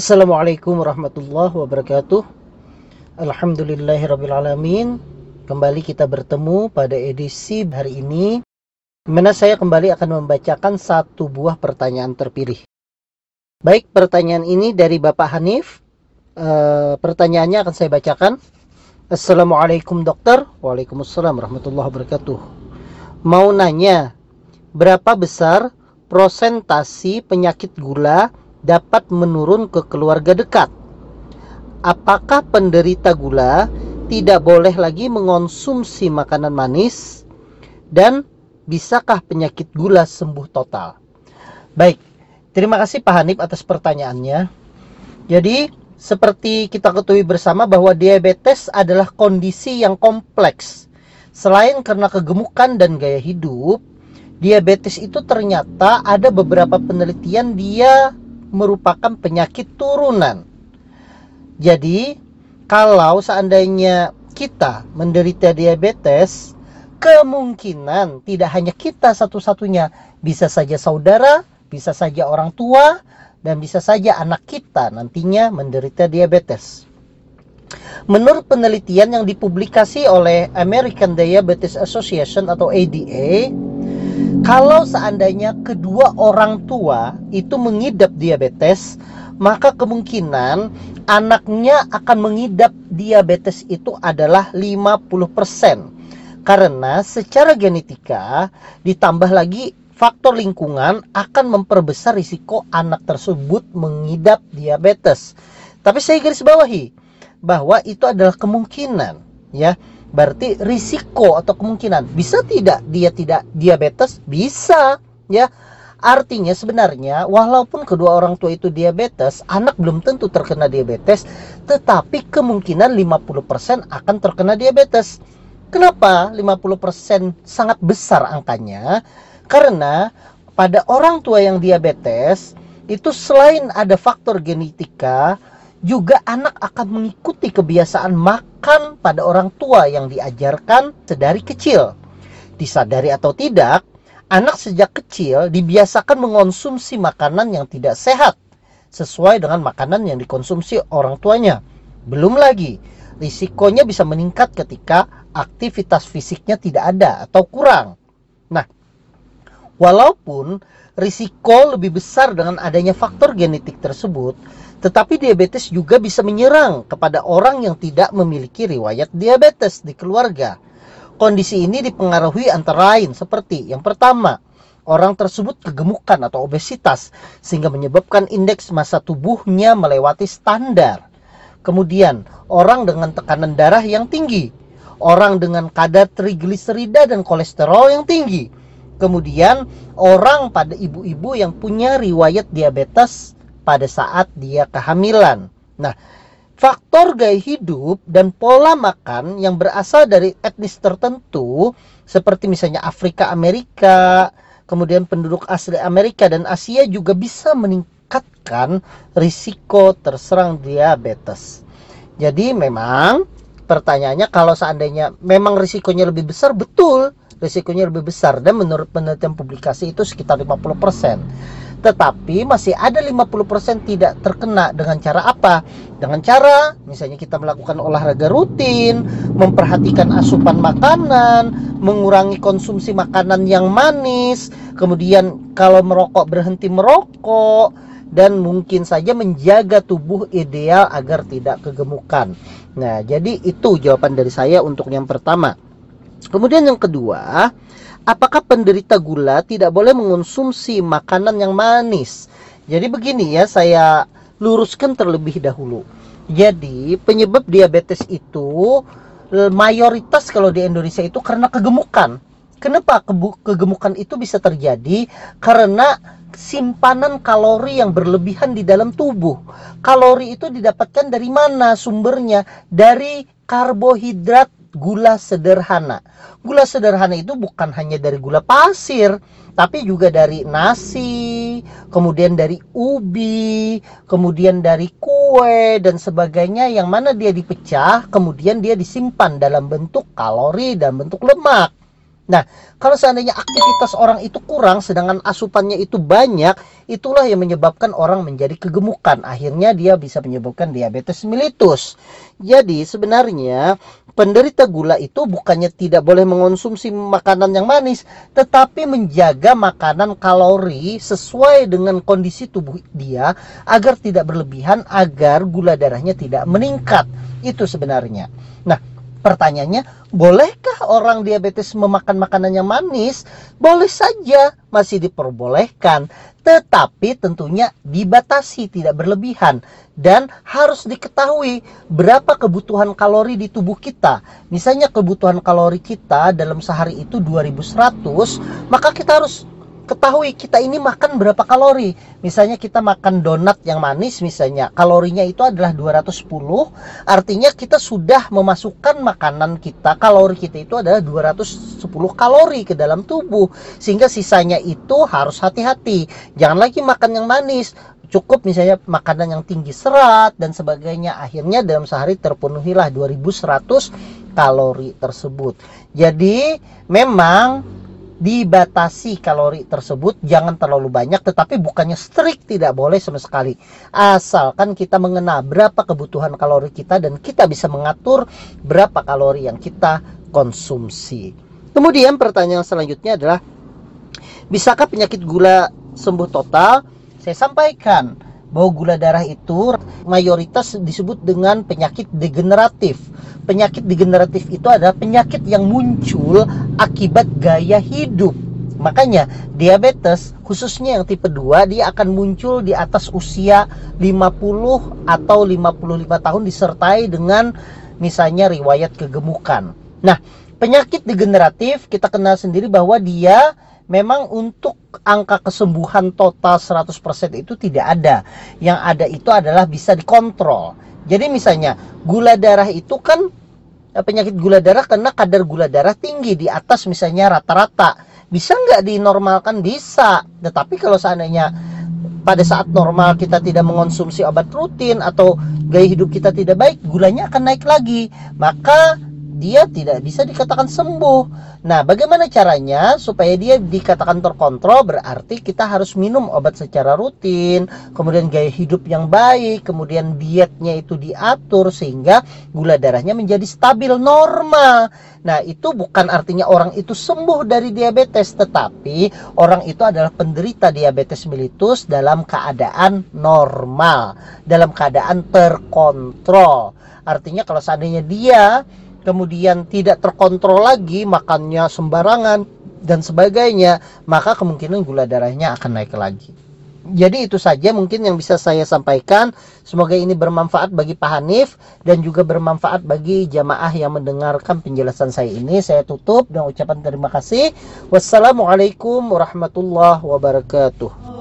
Assalamualaikum warahmatullahi wabarakatuh. Alhamdulillahirrabbilalamin Kembali kita bertemu pada edisi hari ini. Di mana saya kembali akan membacakan satu buah pertanyaan terpilih. Baik, pertanyaan ini dari Bapak Hanif. E, Pertanyaannya akan saya bacakan. Assalamualaikum dokter. Waalaikumsalam warahmatullahi wabarakatuh. Mau nanya Berapa besar prosentasi penyakit gula dapat menurun ke keluarga dekat. Apakah penderita gula tidak boleh lagi mengonsumsi makanan manis dan bisakah penyakit gula sembuh total? Baik, terima kasih Pak Hanif atas pertanyaannya. Jadi, seperti kita ketahui bersama bahwa diabetes adalah kondisi yang kompleks. Selain karena kegemukan dan gaya hidup, diabetes itu ternyata ada beberapa penelitian dia merupakan penyakit turunan. Jadi, kalau seandainya kita menderita diabetes, kemungkinan tidak hanya kita satu-satunya, bisa saja saudara, bisa saja orang tua, dan bisa saja anak kita nantinya menderita diabetes. Menurut penelitian yang dipublikasi oleh American Diabetes Association atau ADA, kalau seandainya kedua orang tua itu mengidap diabetes, maka kemungkinan anaknya akan mengidap diabetes itu adalah 50%. Karena secara genetika ditambah lagi faktor lingkungan akan memperbesar risiko anak tersebut mengidap diabetes. Tapi saya garis bawahi bahwa itu adalah kemungkinan ya Berarti risiko atau kemungkinan bisa tidak dia tidak diabetes? Bisa, ya. Artinya sebenarnya walaupun kedua orang tua itu diabetes, anak belum tentu terkena diabetes, tetapi kemungkinan 50% akan terkena diabetes. Kenapa 50% sangat besar angkanya? Karena pada orang tua yang diabetes itu selain ada faktor genetika, juga anak akan mengikuti kebiasaan makan pada orang tua yang diajarkan sedari kecil. Disadari atau tidak, anak sejak kecil dibiasakan mengonsumsi makanan yang tidak sehat sesuai dengan makanan yang dikonsumsi orang tuanya. Belum lagi, risikonya bisa meningkat ketika aktivitas fisiknya tidak ada atau kurang. Nah, walaupun risiko lebih besar dengan adanya faktor genetik tersebut, tetapi diabetes juga bisa menyerang kepada orang yang tidak memiliki riwayat diabetes di keluarga. Kondisi ini dipengaruhi antara lain seperti yang pertama, orang tersebut kegemukan atau obesitas sehingga menyebabkan indeks massa tubuhnya melewati standar. Kemudian, orang dengan tekanan darah yang tinggi, orang dengan kadar trigliserida dan kolesterol yang tinggi. Kemudian, orang pada ibu-ibu yang punya riwayat diabetes pada saat dia kehamilan. Nah, faktor gaya hidup dan pola makan yang berasal dari etnis tertentu seperti misalnya Afrika Amerika, kemudian penduduk asli Amerika dan Asia juga bisa meningkatkan risiko terserang diabetes. Jadi memang pertanyaannya kalau seandainya memang risikonya lebih besar betul risikonya lebih besar dan menurut penelitian publikasi itu sekitar 50% tetapi masih ada 50% tidak terkena dengan cara apa? Dengan cara misalnya kita melakukan olahraga rutin, memperhatikan asupan makanan, mengurangi konsumsi makanan yang manis, kemudian kalau merokok berhenti merokok dan mungkin saja menjaga tubuh ideal agar tidak kegemukan. Nah, jadi itu jawaban dari saya untuk yang pertama. Kemudian yang kedua, apakah penderita gula tidak boleh mengonsumsi makanan yang manis? Jadi begini ya, saya luruskan terlebih dahulu. Jadi penyebab diabetes itu eh, mayoritas kalau di Indonesia itu karena kegemukan. Kenapa kegemukan itu bisa terjadi? Karena simpanan kalori yang berlebihan di dalam tubuh. Kalori itu didapatkan dari mana sumbernya? Dari karbohidrat gula sederhana. Gula sederhana itu bukan hanya dari gula pasir, tapi juga dari nasi, kemudian dari ubi, kemudian dari kue dan sebagainya yang mana dia dipecah, kemudian dia disimpan dalam bentuk kalori dan bentuk lemak. Nah, kalau seandainya aktivitas orang itu kurang sedangkan asupannya itu banyak, itulah yang menyebabkan orang menjadi kegemukan. Akhirnya dia bisa menyebabkan diabetes mellitus. Jadi sebenarnya penderita gula itu bukannya tidak boleh mengonsumsi makanan yang manis, tetapi menjaga makanan kalori sesuai dengan kondisi tubuh dia agar tidak berlebihan, agar gula darahnya tidak meningkat. Itu sebenarnya. Nah, Pertanyaannya, bolehkah orang diabetes memakan makanan yang manis? Boleh saja, masih diperbolehkan. Tetapi tentunya dibatasi, tidak berlebihan. Dan harus diketahui berapa kebutuhan kalori di tubuh kita. Misalnya kebutuhan kalori kita dalam sehari itu 2100, maka kita harus ketahui kita ini makan berapa kalori. Misalnya kita makan donat yang manis misalnya, kalorinya itu adalah 210, artinya kita sudah memasukkan makanan kita, kalori kita itu adalah 210 kalori ke dalam tubuh. Sehingga sisanya itu harus hati-hati. Jangan lagi makan yang manis, cukup misalnya makanan yang tinggi serat dan sebagainya akhirnya dalam sehari terpenuhilah 2100 kalori tersebut jadi memang dibatasi kalori tersebut jangan terlalu banyak tetapi bukannya strict tidak boleh sama sekali. Asalkan kita mengenal berapa kebutuhan kalori kita dan kita bisa mengatur berapa kalori yang kita konsumsi. Kemudian pertanyaan selanjutnya adalah bisakah penyakit gula sembuh total? Saya sampaikan bahwa gula darah itu mayoritas disebut dengan penyakit degeneratif. Penyakit degeneratif itu adalah penyakit yang muncul akibat gaya hidup. Makanya diabetes khususnya yang tipe 2 dia akan muncul di atas usia 50 atau 55 tahun disertai dengan misalnya riwayat kegemukan. Nah, penyakit degeneratif kita kenal sendiri bahwa dia memang untuk angka kesembuhan total 100% itu tidak ada. Yang ada itu adalah bisa dikontrol. Jadi misalnya gula darah itu kan eh, penyakit gula darah karena kadar gula darah tinggi di atas misalnya rata-rata. Bisa nggak dinormalkan? Bisa. Tetapi kalau seandainya pada saat normal kita tidak mengonsumsi obat rutin atau gaya hidup kita tidak baik, gulanya akan naik lagi. Maka dia tidak bisa dikatakan sembuh. Nah, bagaimana caranya supaya dia dikatakan terkontrol? Berarti kita harus minum obat secara rutin, kemudian gaya hidup yang baik, kemudian dietnya itu diatur sehingga gula darahnya menjadi stabil normal. Nah, itu bukan artinya orang itu sembuh dari diabetes, tetapi orang itu adalah penderita diabetes mellitus dalam keadaan normal, dalam keadaan terkontrol. Artinya kalau seandainya dia kemudian tidak terkontrol lagi makannya sembarangan dan sebagainya maka kemungkinan gula darahnya akan naik lagi. Jadi itu saja mungkin yang bisa saya sampaikan. Semoga ini bermanfaat bagi Pak Hanif dan juga bermanfaat bagi jamaah yang mendengarkan penjelasan saya ini. Saya tutup dengan ucapan terima kasih. Wassalamualaikum warahmatullahi wabarakatuh